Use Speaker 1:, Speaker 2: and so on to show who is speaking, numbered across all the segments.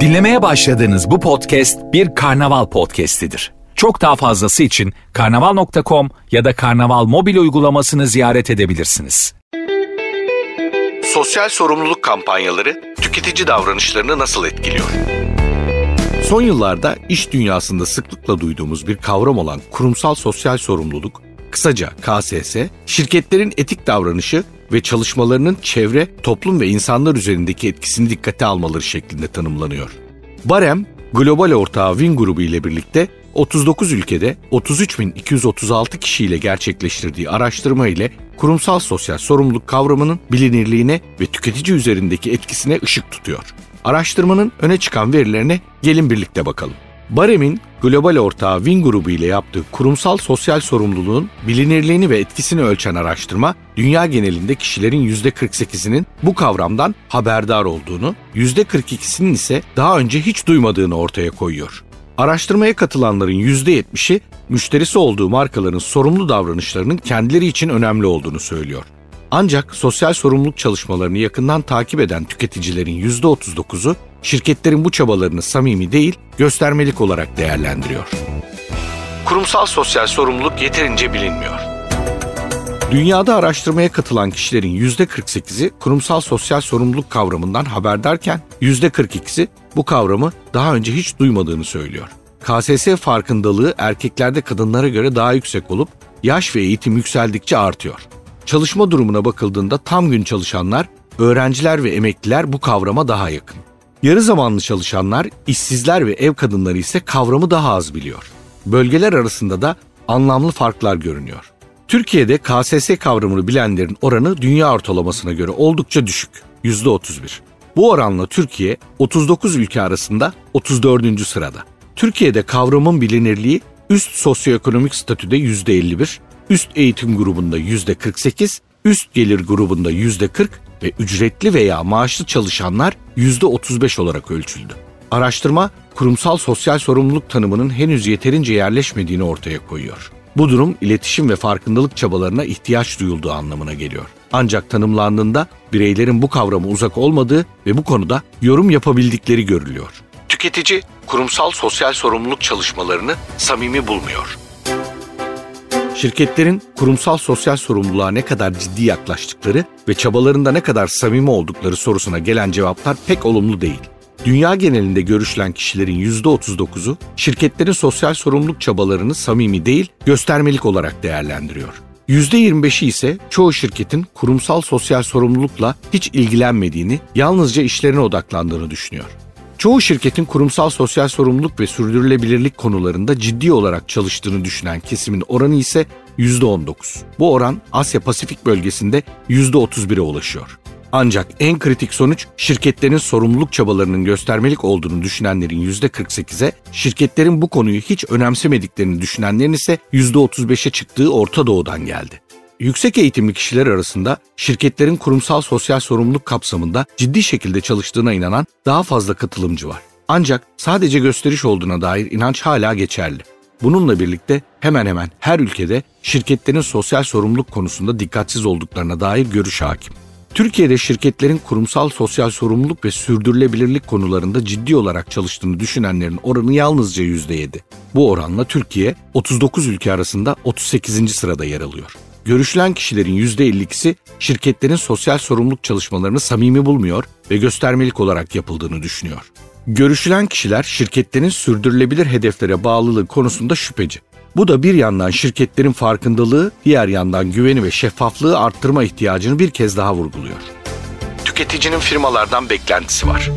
Speaker 1: Dinlemeye başladığınız bu podcast bir karnaval podcastidir. Çok daha fazlası için karnaval.com ya da karnaval mobil uygulamasını ziyaret edebilirsiniz.
Speaker 2: Sosyal sorumluluk kampanyaları tüketici davranışlarını nasıl etkiliyor? Son yıllarda iş dünyasında sıklıkla duyduğumuz bir kavram olan kurumsal sosyal sorumluluk, kısaca KSS, şirketlerin etik davranışı ve çalışmalarının çevre, toplum ve insanlar üzerindeki etkisini dikkate almaları şeklinde tanımlanıyor. Barem, global ortağı Win grubu ile birlikte 39 ülkede 33.236 kişiyle gerçekleştirdiği araştırma ile kurumsal sosyal sorumluluk kavramının bilinirliğine ve tüketici üzerindeki etkisine ışık tutuyor. Araştırmanın öne çıkan verilerine gelin birlikte bakalım. Barem'in global ortağı Win grubu ile yaptığı kurumsal sosyal sorumluluğun bilinirliğini ve etkisini ölçen araştırma, dünya genelinde kişilerin %48'inin bu kavramdan haberdar olduğunu, %42'sinin ise daha önce hiç duymadığını ortaya koyuyor. Araştırmaya katılanların %70'i müşterisi olduğu markaların sorumlu davranışlarının kendileri için önemli olduğunu söylüyor. Ancak sosyal sorumluluk çalışmalarını yakından takip eden tüketicilerin %39'u şirketlerin bu çabalarını samimi değil, göstermelik olarak değerlendiriyor. Kurumsal sosyal sorumluluk yeterince bilinmiyor. Dünyada araştırmaya katılan kişilerin %48'i kurumsal sosyal sorumluluk kavramından haberdarken %42'si bu kavramı daha önce hiç duymadığını söylüyor. KSS farkındalığı erkeklerde kadınlara göre daha yüksek olup yaş ve eğitim yükseldikçe artıyor. Çalışma durumuna bakıldığında tam gün çalışanlar, öğrenciler ve emekliler bu kavrama daha yakın. Yarı zamanlı çalışanlar, işsizler ve ev kadınları ise kavramı daha az biliyor. Bölgeler arasında da anlamlı farklar görünüyor. Türkiye'de KSS kavramını bilenlerin oranı dünya ortalamasına göre oldukça düşük, %31. Bu oranla Türkiye 39 ülke arasında 34. sırada. Türkiye'de kavramın bilinirliği üst sosyoekonomik statüde %51, üst eğitim grubunda %48, üst gelir grubunda %40 ve ücretli veya maaşlı çalışanlar %35 olarak ölçüldü. Araştırma, kurumsal sosyal sorumluluk tanımının henüz yeterince yerleşmediğini ortaya koyuyor. Bu durum iletişim ve farkındalık çabalarına ihtiyaç duyulduğu anlamına geliyor. Ancak tanımlandığında bireylerin bu kavramı uzak olmadığı ve bu konuda yorum yapabildikleri görülüyor. Tüketici kurumsal sosyal sorumluluk çalışmalarını samimi bulmuyor. Şirketlerin kurumsal sosyal sorumluluğa ne kadar ciddi yaklaştıkları ve çabalarında ne kadar samimi oldukları sorusuna gelen cevaplar pek olumlu değil. Dünya genelinde görüşülen kişilerin %39'u şirketlerin sosyal sorumluluk çabalarını samimi değil, göstermelik olarak değerlendiriyor. %25'i ise çoğu şirketin kurumsal sosyal sorumlulukla hiç ilgilenmediğini, yalnızca işlerine odaklandığını düşünüyor. Çoğu şirketin kurumsal sosyal sorumluluk ve sürdürülebilirlik konularında ciddi olarak çalıştığını düşünen kesimin oranı ise %19. Bu oran Asya Pasifik bölgesinde %31'e ulaşıyor. Ancak en kritik sonuç şirketlerin sorumluluk çabalarının göstermelik olduğunu düşünenlerin %48'e, şirketlerin bu konuyu hiç önemsemediklerini düşünenlerin ise %35'e çıktığı Orta Doğu'dan geldi. Yüksek eğitimli kişiler arasında şirketlerin kurumsal sosyal sorumluluk kapsamında ciddi şekilde çalıştığına inanan daha fazla katılımcı var. Ancak sadece gösteriş olduğuna dair inanç hala geçerli. Bununla birlikte hemen hemen her ülkede şirketlerin sosyal sorumluluk konusunda dikkatsiz olduklarına dair görüş hakim. Türkiye'de şirketlerin kurumsal sosyal sorumluluk ve sürdürülebilirlik konularında ciddi olarak çalıştığını düşünenlerin oranı yalnızca %7. Bu oranla Türkiye 39 ülke arasında 38. sırada yer alıyor. Görüşülen kişilerin %52'si şirketlerin sosyal sorumluluk çalışmalarını samimi bulmuyor ve göstermelik olarak yapıldığını düşünüyor. Görüşülen kişiler şirketlerin sürdürülebilir hedeflere bağlılığı konusunda şüpheci. Bu da bir yandan şirketlerin farkındalığı, diğer yandan güveni ve şeffaflığı arttırma ihtiyacını bir kez daha vurguluyor. Tüketicinin firmalardan beklentisi var.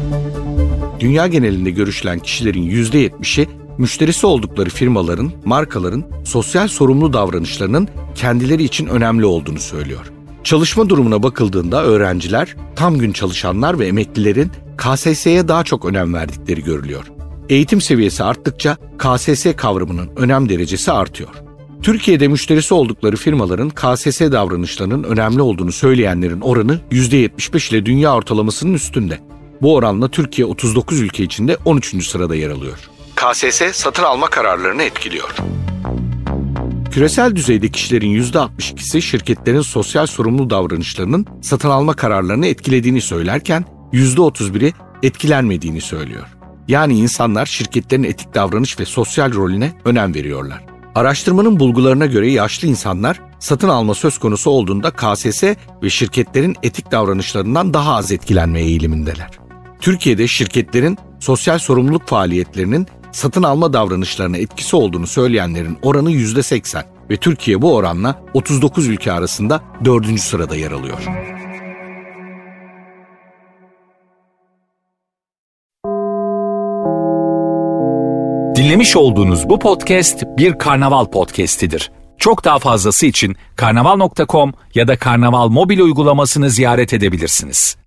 Speaker 2: Dünya genelinde görüşülen kişilerin %70'i müşterisi oldukları firmaların, markaların sosyal sorumlu davranışlarının kendileri için önemli olduğunu söylüyor. Çalışma durumuna bakıldığında öğrenciler, tam gün çalışanlar ve emeklilerin KSS'ye daha çok önem verdikleri görülüyor. Eğitim seviyesi arttıkça KSS kavramının önem derecesi artıyor. Türkiye'de müşterisi oldukları firmaların KSS davranışlarının önemli olduğunu söyleyenlerin oranı %75 ile dünya ortalamasının üstünde. Bu oranla Türkiye 39 ülke içinde 13. sırada yer alıyor. KSS satın alma kararlarını etkiliyor. Küresel düzeyde kişilerin %62'si şirketlerin sosyal sorumlu davranışlarının satın alma kararlarını etkilediğini söylerken %31'i etkilenmediğini söylüyor. Yani insanlar şirketlerin etik davranış ve sosyal rolüne önem veriyorlar. Araştırmanın bulgularına göre yaşlı insanlar satın alma söz konusu olduğunda KSS ve şirketlerin etik davranışlarından daha az etkilenme eğilimindeler. Türkiye'de şirketlerin sosyal sorumluluk faaliyetlerinin satın alma davranışlarına etkisi olduğunu söyleyenlerin oranı %80 ve Türkiye bu oranla 39 ülke arasında 4. sırada yer alıyor.
Speaker 1: Dinlemiş olduğunuz bu podcast bir karnaval podcastidir. Çok daha fazlası için karnaval.com ya da karnaval mobil uygulamasını ziyaret edebilirsiniz.